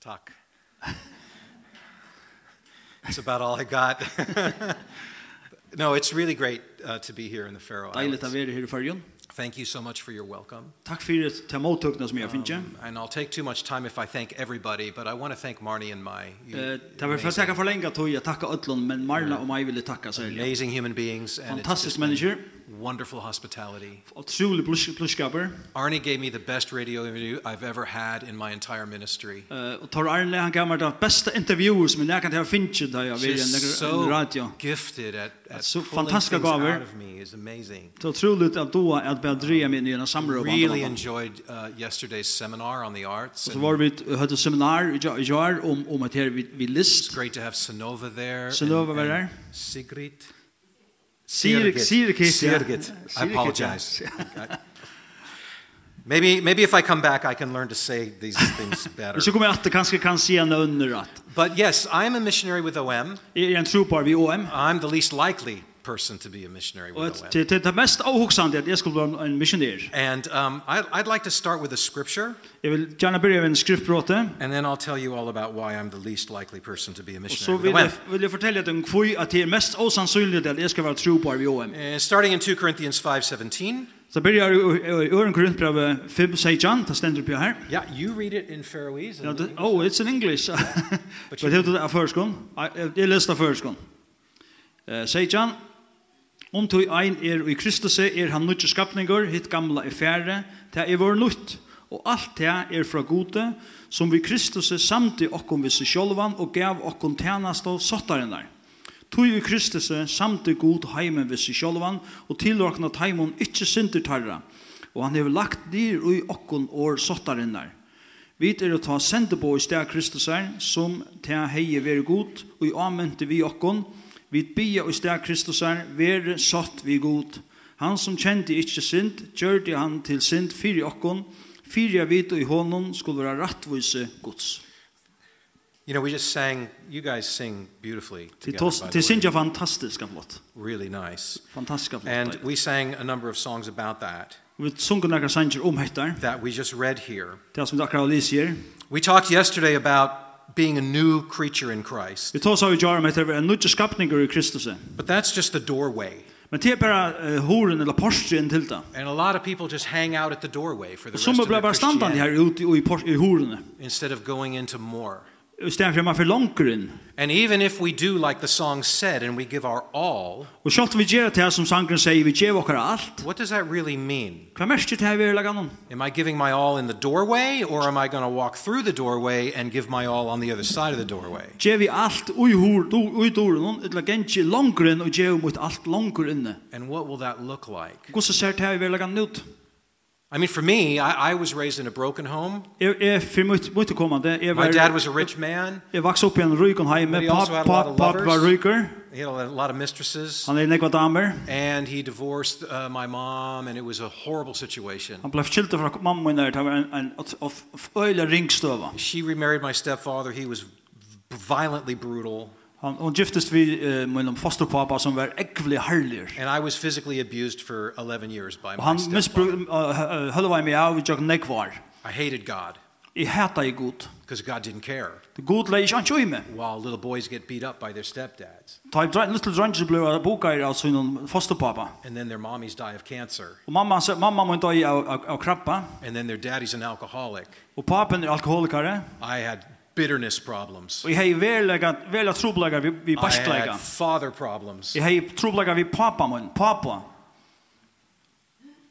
Talk. That's about all I got. no, it's really great uh, to be here in the Faroe Islands. Deiligt att vara här i Färjön. Thank you so much for your welcome. Takk fyrir att ta emot tuckna som jag finner. And I'll take too much time if I thank everybody, but I want to thank Marnie and Mai. Eh, det var för säkert för länge tog jag tacka Ötlund, men Marla og mig ville tacka så. Amazing human beings and fantastic manager wonderful hospitality. Otrolig pluskaper. Arnie gave me the best radio interview I've ever had in my entire ministry. Eh och tar han gav meg det beste intervjuet som jeg kan ha finnit där jag vill en radio. Gifted at at so fantastiska gåvor. Is amazing. Så otroligt at då att börja dreja i en samråd. Really enjoyed uh, yesterday's seminar on the arts. Så var vi hade seminar i jar om om at her vi list. It's great to have Sonova there. Sonova var der. Sigrid Sirkit. Sirkit. Sirkit. I apologize. Maybe maybe if I come back I can learn to say these things better. Så kommer jag att kanske kan se en under att. But yes, I am a missionary with OM. Är en tropar vid OM. I'm the least likely person to be a missionary with the Det det mest avhugsande at jeg skulle vara en missionær. And um I I'd like to start with a scripture. Jeg vil gjerne begynne med en skriftbrott. And then I'll tell you all about why I'm the least likely person to be a missionary. Så vill jag vil jeg fortelle den hvor at det er mest osannolikt at jeg skal være tro på OM. Starting in 2 Corinthians 5:17. Så börjar i Ören Korintbrev 5 sejan, det ständer på här. Ja, you read it in Faroese. No, oh, it's in English. But you have to the first one. I läste first one. Eh sejan Om du ein er i Kristus er han nødje skapninger, hitt gamla er færre, det er vår nødt, og alt det er fra gode, som vi Kristus samtidig okkom visse sjolvan og gav okkom tjenest sottaren der. Tog i Kristus samtidig god heimen visse sjolvan og tilrakna heimen ikkje synder tarra, og han hever lagt dyr ui okkom år sottarinnar. Vi er å ta sende på i sted Kristus som til heie være god, og i avmente vi okkom, vi bia i sted Kristusar, vere satt vi god. Han som kjente ikkje synd, gjørte han til synd fyri okkon, fyri av vit og i hånden skulle være rattvise gods. You know, we just sang, you guys sing beautifully together. Det synger fantastiskt flott. Really nice. Fantastisk flott. And we sang a number of songs about that. Vi sungu några sanger om hettar. That we just read here. Det som du akkurat lyser. We talked yesterday about being a new creature in Christ. Vi tar så vi gör med att en ny skapning i Kristus. But that's just the doorway. Men det är bara horen eller porstren till det. And a lot of people just hang out at the doorway for the rest of their Christianity. Som bara stannar här ute i horen. Instead of going into more. Utan för man för långgrun. And even if we do like the song said and we give our all. Och självt vi ger det här som sångaren säger vi ger våra allt. What does that really mean? Vad menar det här vi lägger någon? Am I giving my all in the doorway or am I going to walk through the doorway and give my all on the other side of the doorway? give vi allt ui hur då oj då chi ett lagenche långgrun och ger mot allt långgrunne. And what will that look like? Hur ser det här vi lägger något? I mean, for me, I, I was raised in a broken home. My dad was a rich man. He also had a lot of lovers. He had a lot of mistresses. And he divorced uh, my mom, and it was a horrible situation. She remarried my stepfather. He was violently brutal. Han hon giftest vi uh, med en fosterpappa som var ekvli härlig. And I was physically abused for 11 years by my Han missbrukade höll mig av jag nekvar. I hated God. I hatade Gud. Because God didn't care. The Gud lei ikke anskjøy med. While little boys get beat up by their stepdads. Type right little drunge blue out boka i altså innan fosterpappa. And then their mommies die of cancer. Og mamma sa mamma må dø av av krabba. And then their daddy's an alcoholic. Og papen er alkoholikare. I had bitterness problems. Vi hei verlega verlega trublagar vi vi bastlaga. I had father problems. Vi hei trublagar vi pappa mun, pappa.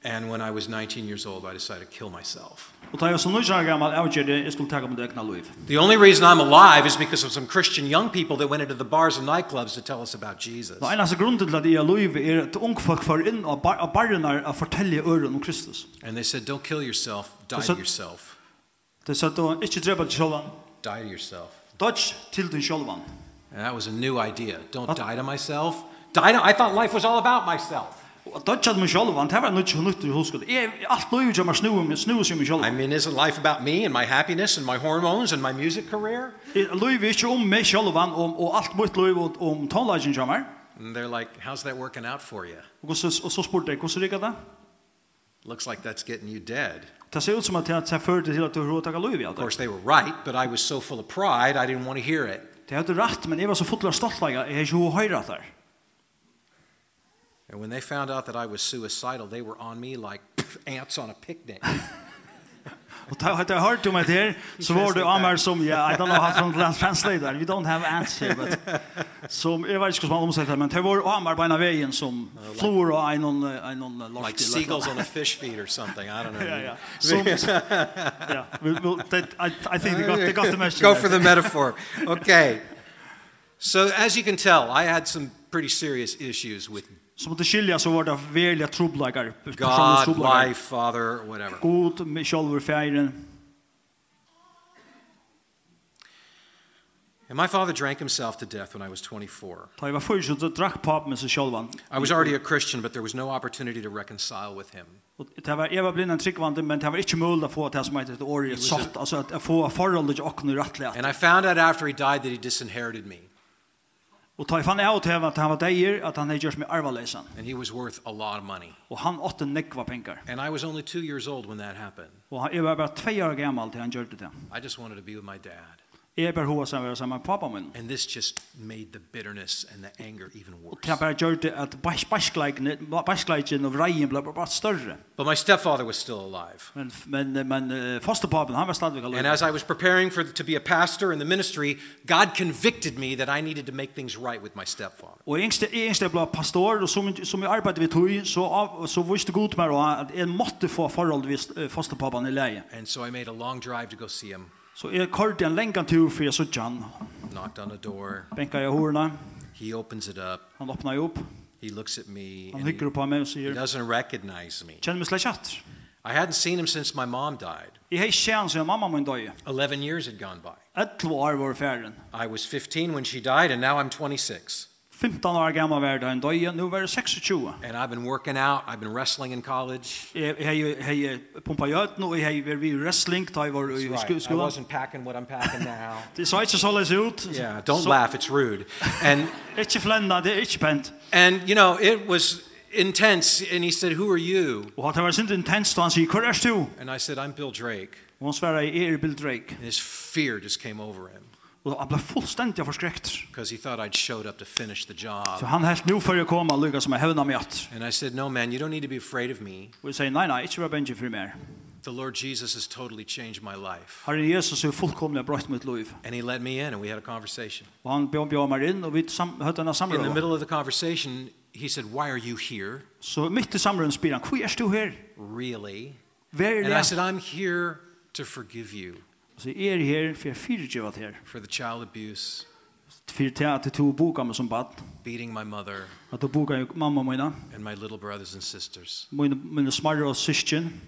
And when I was 19 years old, I decided to kill myself. Og tað er so nøgja gamal avgerði eg skulu taka mun egna lív. The only reason I'm alive is because of some Christian young people that went into the bars and nightclubs to tell us about Jesus. Og einasta grund til at eg lív er at ung folk far inn og barnar at fortelja øran om Kristus. And they said don't kill yourself, die yourself. Tað sagt ikki drepa sjálvan die to yourself. Dodge til din självan. And that was a new idea. Don't die to myself. Die to, I thought life was all about myself. Og dodge til meg sjálf, Det var nødt til nødt til huske. Jeg, alt løy som er snu, snu som meg sjálf. I mean, isn't life about me and my happiness and my hormones and my music career? Løy vi ikke om meg om og alt mot løy om tonelagen som er. And they're like, how's that working out for you? Og så, og så spurte jeg, hvordan rikker det? Looks like that's getting you dead. Det ser ut som att det förde till att du råd tacka lov i. Of course they were right, but I was so full of pride I didn't want to hear it. Det hade rätt, men jag var så full av stoltläge. Jag hade ju höjrat där. And when they found out that I was suicidal, they were on me like ants on a picnic. Och ta hade hört om det här så var det Amar som ja, I don't know how to translate that. We don't have ants here but som jag vet inte hur man omsätter men det var Amar på ena vägen som flor och en någon en någon last like seagulls on a fish feed or something I don't know. Yeah, yeah. Som, yeah. We, we'll, that, I, I think they got they got the message. Go for the metaphor. Okay. So as you can tell I had some pretty serious issues with Som det skilja så var det verkliga trubbelagar. God, life, father, whatever. God, med själva färgen. And my father drank himself to death when I was 24. I was already a Christian, but there was no opportunity to reconcile with him. Det var Eva blind en tryggvande, men det var ikke mulig å få til som heter et år i et salt, altså at få forholdet til åkken i rettelig. And I found out after he died that he disinherited me. Og ta fann jeg til at han var deier, at han hadde gjort meg arvalesen. And he was worth a lot of money. Og han åtte nekva pengar. And I was only two years old when that happened. Og jeg var bare tve år gammal til han gjorde det. I just wanted to be with my dad. Jeg bare hva som var sammen med pappa min. And this just made the bitterness and the anger even worse. Det bare gjør det at bæskleikene og vreien ble bare større. But my stepfather was still alive. Men, men, men uh, fosterpapen, han var stadigvæk alive. And as I was preparing for to be a pastor in the ministry, God convicted me that I needed to make things right with my stepfather. Og jeg yngste ble pastor, og som, som jeg arbeidde ved tog, så, så visste Gud meg at jeg måtte få forhold forholdet fosterpapen i leie. And so I made a long drive to go see him. Så jeg kort en lengan tur for jeg så jan. Knocked on the door. Benka jeg horna. He opens it up. Han öppnar jo opp. He looks at me. Han hycker på meg og säger. He doesn't recognize me. Kjenner meg slett kjatt. I hadn't seen him since my mom died. Jeg har kjent siden mamma min døy. 11 years had gone by. 11 år var färden. I was 15 when she died and now I'm 26. 15 år gammal var det en dag, nu var det 26. And I've been working out, I've been wrestling in college. Hej hej pumpa ut nu jeg har vært wrestling tar var i skolan. I wasn't packing what I'm packing now. Det sa ikke så läs ut. Yeah, don't laugh, it's rude. And it's flenda, det er ikke pent. And you know, it was intense and he said, "Who are you?" Og det var sint intens da han sier, hvor er du?" And I said, "I'm Bill Drake." Og han svarer, jeg er Bill Drake." And his fear just came over him. Og han ble fullstendig forskrekt. Because he thought I'd showed up to finish the job. Så han helt nu för jag komma lugga som jeg hävnar meg att. And I said no man you don't need to be afraid of me. Og jeg sier, nei, nei, ikke vara bänge for mer. The Lord Jesus has totally changed my life. Herren Jesus har fullkomlig brøtt mitt liv. And he let me in and we had a conversation. Og han bjør bjør meg inn og vi hade en samråd. In the middle of the conversation he said why are you here? Så midt i samrådet spyr han, hvor er du her? Really? Very and I said I'm here to forgive you. Så jeg er her for jeg fyrtjøver her. For the child abuse. For til at du boka meg som bad. Beating my mother. At du boka mamma mine. And my little brothers and sisters. Mine, mine smarre og syskjen.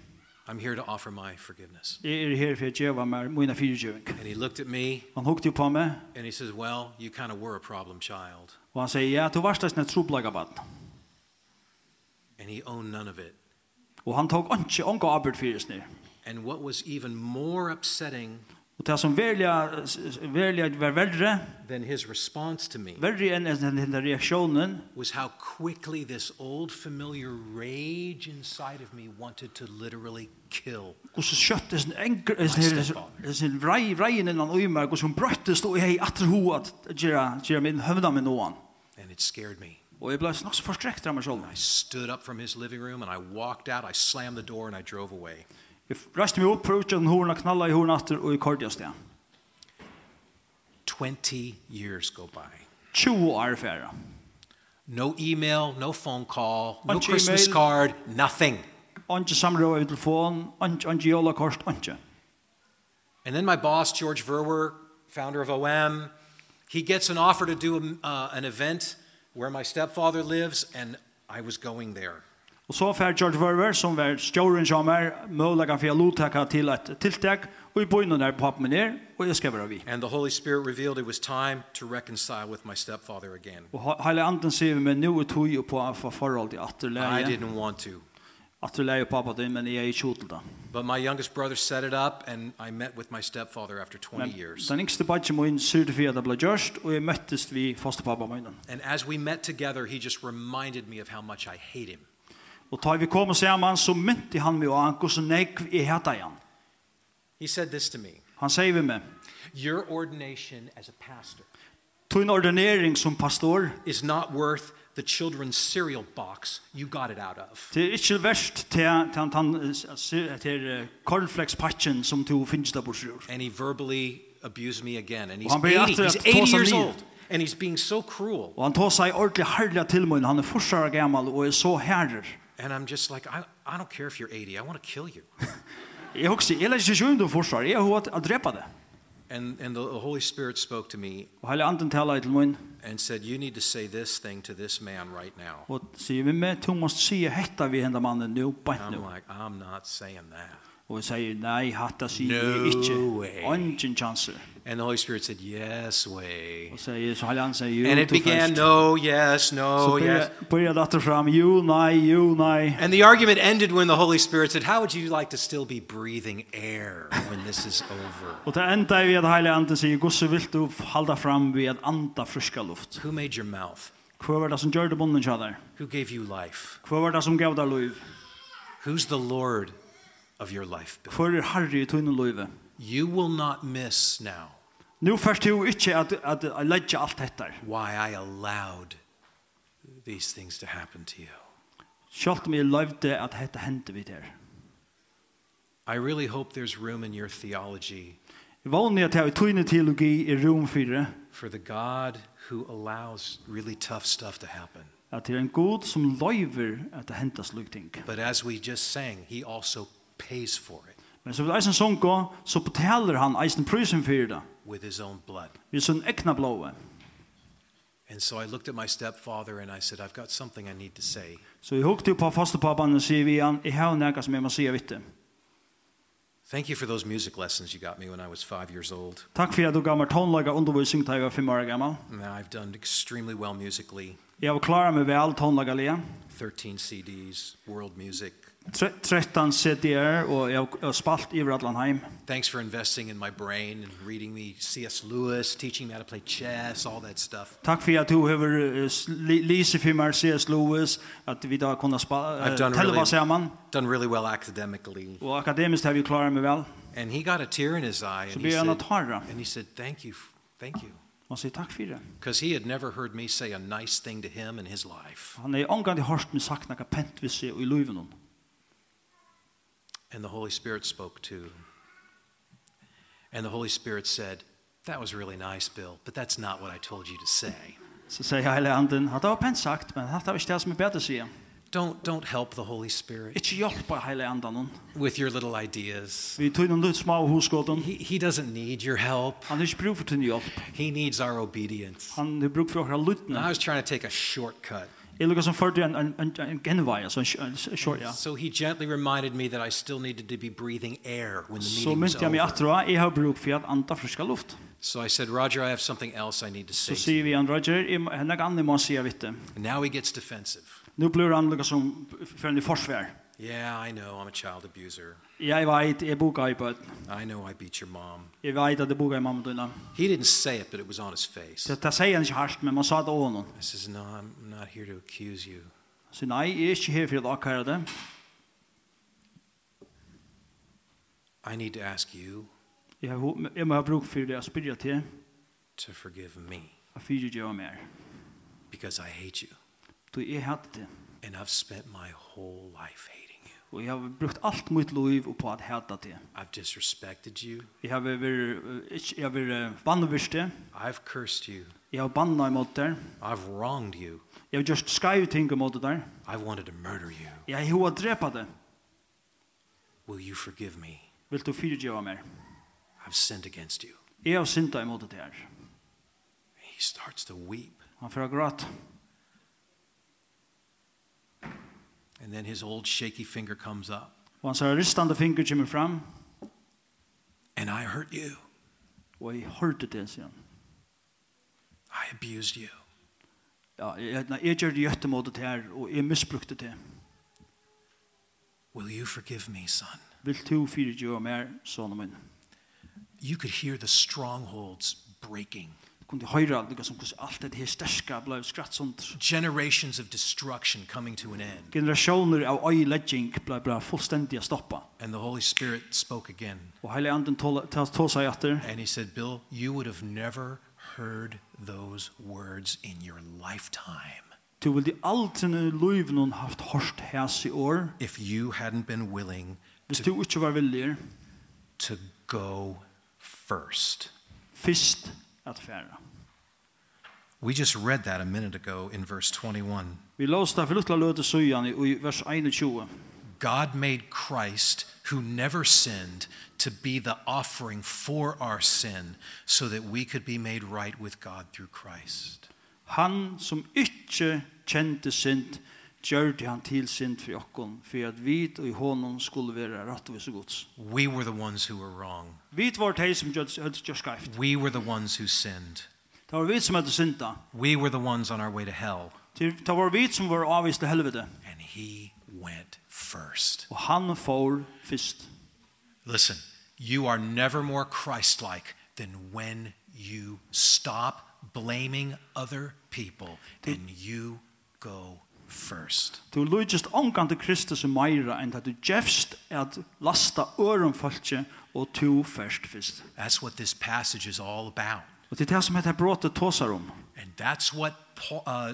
I'm here to offer my forgiveness. Jeg er her for jeg gjeva meg mine fyrtjøving. And he looked at me. Han hukte jo på meg. And he says, well, you kind of were a problem child. Og han sier, ja, du varst nesten et troblaga bad. And he owned none of it. Og han tog ikke ånka arbeid fyrir ned. And what was even more upsetting Og det som verliga, verliga var verre than his response to me verre enn den reaksjonen was how quickly this old familiar rage inside of me wanted to literally kill og så skjøtt sin enger sin vrei vreien innan ui meg og som brøttes og jeg atter ho at gjerra min høvda min noan and it scared me Og jeg ble nok så forskrekket av meg selv. I stood up from his living room and I walked out, I slammed the door and I drove away. Jeg røste meg opp, prøvde den hårene, knalla i hårene atter, og i kortet oss det. 20 years go by. 20 år færre. No email, no phone call, no Ange Christmas email, card, nothing. Ange samråd i telefon, ange, ange jola kort, ange. And then my boss, George Verwer, founder of OM, he gets an offer to do a, uh, an event where my stepfather lives, and I was going there. Og så fær George Verver, som var stjåren som er mulig for jeg lottaka til et tiltak, og i bøyne der pappen min er, og jeg skal være vi. And the Holy Spirit revealed it was time to reconcile with my stepfather again. Og hele anden sier vi, men nå er tog jo på for forhold til atterleie. I didn't want to. Atterleie pappa din, men jeg er ikke til det. But my youngest brother set it up, and I met with my stepfather after 20 men, years. Den yngste badje min syrte for det ble gjørst, og jeg møttes vi fosterpappa min. And as we met together, he just reminded me of how much I hate him. Og tar vi kom og ser man, så mynte han meg og han, hvordan jeg er heta igjen. He said this to me. Han sier vi meg. Your ordination as a pastor. Tun ordinering som pastor. Is not worth the children's cereal box you got it out of. Det är inte värst till han han till cornflakes patchen som du finns där borta. And he verbally abused me again and he's 80, he's 80 years old and he's being so cruel. Och han tar sig ordentligt härliga till mig. Han är forsare gammal och är så herrer. And I'm just like, I, I don't care if you're 80, I want to kill you. Jeg husker, jeg leser ikke under forsvar, jeg har hatt å drepa det. And, and the Holy Spirit spoke to me and said, you need to say this thing to this man right now. Og sier vi med, du måste säga hetta vi henda mannen nu, bant nu. I'm like, I'm not saying that. Og jeg sier, nei, hatta sier jeg ikke. Way. Ongen chanser. And the Holy Spirit said, yes way. Så han And it began no, yes, no, yes. Börjar fram jo, nej, jo, nej. And the argument ended when the Holy Spirit said, how would you like to still be breathing air when this is over? Det enda vi gosse du fram friska luft. Who made your mouth? Hva var det som gjør det? Who gave you life? Hva var det som gav deg liv? Who's the Lord of your life? Hva er i livet? You will not miss now Nu först du inte att att jag lägger allt detta. Why I allowed these things to happen to you. Schalt mig lovde att detta hände vid er. I really hope there's room in your theology. Vanliga att jag tror teologi är rum för. For the God who allows really tough stuff to happen. At det är en god som löver att det händer slukting. But as we just sang, he also pays for it. Men så vil eisen sunko, så betaler han eisen prysen for det. With his own blood. Vid sin ekna blåa. And so I looked at my stepfather and I said, I've got something I need to say. Så jeg hukte på fastepappan og sier vi han, jeg har nekka som jeg må sier vitte. Thank you for those music lessons you got me when I was 5 years old. Takk for at du gav meg tonelaga undervisning när jeg var fem år gammal. I've done extremely well musically. Jag var klar med väl tonlagalia. 13 CDs, world music. 13 CDR och jag har spalt i Radlandheim. Thanks for investing in my brain and reading me C.S. Lewis, teaching me how to play chess, all that stuff. Tack för att du har läst för mig C.S. Lewis att vi då kunde spela tälva samman. Done really well academically. Och akademiskt har vi klarat mig väl. And he got a tear in his eye and he said, and he said, thank you, thank you. Man sier takk for det. Because he had never heard me say a nice thing to him in his life. Han er omgang i hørt med sagt noe pent vi ser i luven hon. And the Holy Spirit spoke to And the Holy Spirit said, that was really nice, Bill, but that's not what I told you to say. Så säger Heilige Anden, att det var pent sagt, men det var ikke det som er bedre att. Don't don't help the Holy Spirit. Ikki by heila andan with your little ideas. Vi tøyna lut smá hugskotan. He he doesn't need your help. Han er brúk for you. He needs our obedience. Han er brúk for lutna. I was trying to take a shortcut. It looks on for and and and genvai so short yeah. So he gently reminded me that I still needed to be breathing air when the meeting so was over. So myndi mig atra eg har brúk for at anta friska luft. So I said Roger I have something else I need to say. So see vi and Roger, hennag anni må sjá vitte. Now he gets defensive. Nu blir han lukka som för i forsvær. Yeah, I know. I'm a child abuser. Jeg vet, jeg boka i bøt. I know I beat your mom. Jeg vet at jeg boka i mamma dina. He didn't say it, but it was on his face. Det säger han ikke harskt, men man sa det åt honom. I says, no, I'm not here to accuse you. Så nei, jeg er ikke her for å akkara det. I need to ask you. Jag jag må ha bruk for det jeg spyrir til To forgive me. Att fyrtjö mig. Because I hate you. Du er hatt det. And I've spent my whole life hating you. Og jeg har brukt alt mitt liv på at hata det. I've disrespected you. Jeg har vært jeg har vært vanvirste. I've cursed you. Jeg har banna imot deg. I've wronged you. Jeg har just skrevet ting imot deg. I wanted to murder you. Jeg har hva drepa det. Will you forgive me? Vil du fyrtjøve meg? I've sinned against you. Jeg har synda imot deg. He starts to weep. Han får gråte. And then his old shaky finger comes up. Og just her ristande finger kommer fram. And I hurt you. Og jeg hørte det, sier han. I abused you. Ja, jeg, jeg gjør det gjøtte mot det her, og jeg misbrukte det. Will you forgive me, son? Vil du fyre gjøre mer, sonen min? You could hear the strongholds breaking kunde höra lika som kus allt det här stärska blev skratt sånt generations of destruction coming to an end generationer av öjlägging blev blev fullständigt stoppa and the holy spirit spoke again och hela anden tal sig åter and he said bill you would have never heard those words in your lifetime Du vil de altene løyven hun haft hørst hæs i år. If you hadn't been willing Hvis du ikke var villig to go first. Fyrst at færa. We just read that a minute ago in verse 21. Vi låsta för lutla löte suyan i vers 21. God made Christ who never sinned to be the offering for our sin so that we could be made right with God through Christ. Han som ikkje kjente synd gjorde han til synd for okkon for at vi og i honom skulle vara rättvis och gods. We were the ones who were wrong. Vi var de som gjør just skäft. We were the ones who sinned. Det var vi som hadde synda. We were the ones on our way to hell. Det var vi som var avvist til helvete. And he went first. Og han får först. Listen, you are never more Christ-like than when you stop blaming other people and you go first. Du lujist ongan til Kristus og meira enn at du jefst at lasta øren falskje og tu først fyrst. That's what this passage is all about. Og det er det som heter bråte tåsar om. And that's what Paul, uh,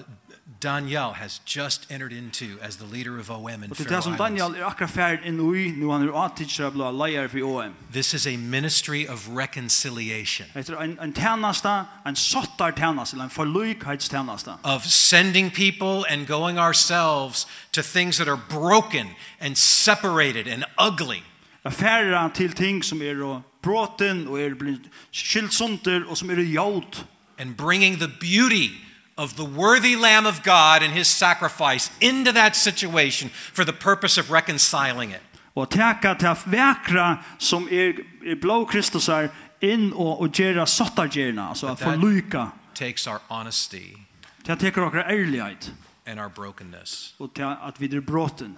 Daniel has just entered into as the leader of OM in Faroe Islands. Daniel akkurat færd inn i nu han är av blå leier for OM. This is a ministry of reconciliation. Det er en en tjänsta, en sottar tjänsta, en förlöjkhets tjänsta. Of sending people and going ourselves to things that are broken and separated and ugly. Affärer til ting som är broten og er skilt sönder og som er jaut. And bringing the beauty of the worthy Lamb of God and his sacrifice into that situation for the purpose of reconciling it. Og teka ta vekra som er, er blå Kristus er inn og, og gjera sottargjerna, altså for lyka. takes our honesty. Ta teker okra ærlighet. And our brokenness. Og ta at vi er bråten.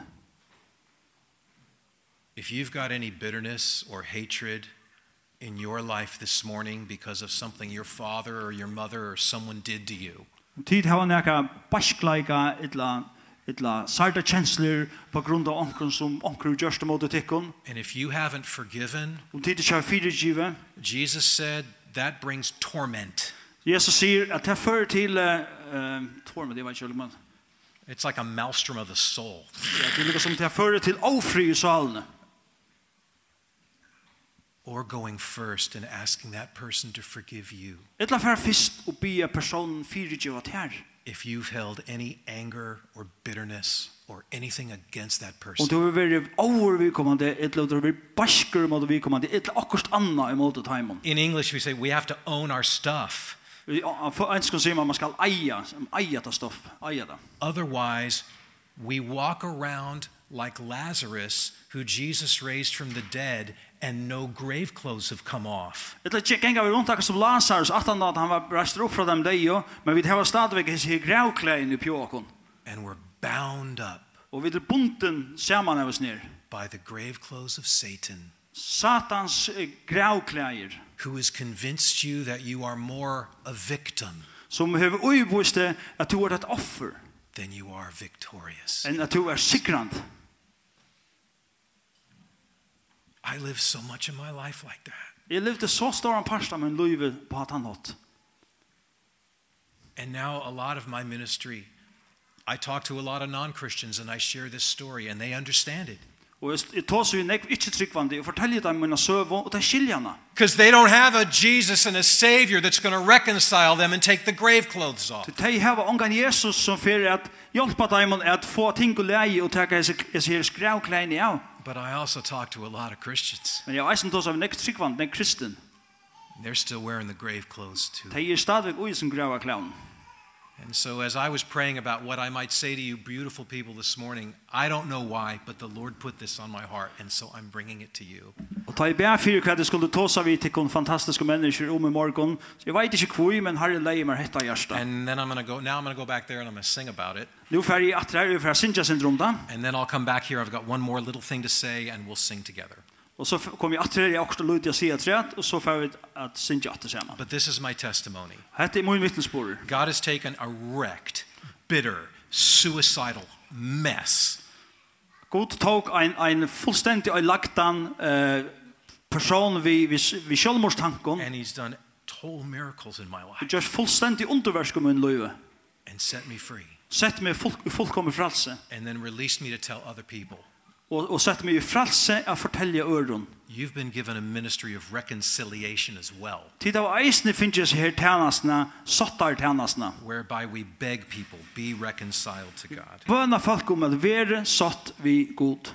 If you've got any bitterness or hatred in your life this morning because of something your father or your mother or someone did to you, Om tid hava han nekka baskleika etla etla sarta chancellor på grund av onkron som onkron just mot tikkon. And if you haven't forgiven, om tid har fyrir. Jesus said that brings torment. Jesus sier at det fører til torment, det var ikke man. It's like a maelstrom of the soul. Ja, det er liksom det fører til ofri i salen or going first and asking that person to forgive you. Ella fer fyrst og bi a person fyrirgeva tær. If you've held any anger or bitterness or anything against that person. Og du vil over vi komandi ella du vil baskur mot vi komandi ella akkurst anna imot taimun. In English we say we have to own our stuff. På engelska säger man man skal eja, eja ta stoff, eja det. Otherwise we walk around like Lazarus, who Jesus raised from the dead, and no grave clothes have come off. Ella gjenga vi rundt som Lazarus, aftan at han var rest upp fra dem deyja, men vi hava stadigvæk hans grævklæin i pjåkon. And we're bound up. Og vi er bunten saman av oss nir. By the grave clothes of Satan. Satans grævklæir. Who has convinced you that you are more a victim. Som hever uibuste at du er et offer. Then you are victorious. And at du er sikrand. I live so much of my life like that. Jeg levde så stor en parst av min liv på at han nått. And now a lot of my ministry I talk to a lot of non-Christians and I share this story and they understand it. Og jeg tar så jo nekv ikke tryggvande og forteller dem mine søv og det skiljerne. Because they don't have a Jesus and a Savior that's going to reconcile them and take the grave clothes off. De har ongan Jesus som fyrir at hjelpa dem at få ting og leie og taka hese her skrevkleine av but I also talk to a lot of Christians. Men jag eisen tos av nek tryggvand, nek kristen. They're still wearing the grave clothes too. They er stadig ui som grava clown. And so as I was praying about what I might say to you beautiful people this morning, I don't know why, but the Lord put this on my heart and so I'm bringing it to you. Og ta i bær fyrir hva det skulle tåsa vi til kon fantastiske mennesker om i morgon. Så jeg vet ikke hvor, men herre leie meg hetta hjärsta. And then I'm going to go, now I'm going to go back there and I'm going to sing about it. Nu fer i atre, vi fer synja syndrom da. And then I'll come back here, I've got one more little thing to say and we'll sing together. Og så kom jag åter jag också lutade sig att rätt og så får vi at synge atter sammen. But this is my testimony. Hade min vittnesbord. God has taken a wrecked, bitter, suicidal mess. God tog ein ein fullständig ein lagdan eh person vi vi vi självmordstanken. And he's done total miracles in my life. Just underversk om in løyve. And set me free. Sett meg full fullkommen frälse. And then released me to tell other people og og sett meg i frälse att fortelja öron. You've been given a ministry of reconciliation as well. Tid av eisne finnes her tænasna, sottar tænasna. Whereby we beg people, be reconciled to God. Bøna folk om at være sott vi god.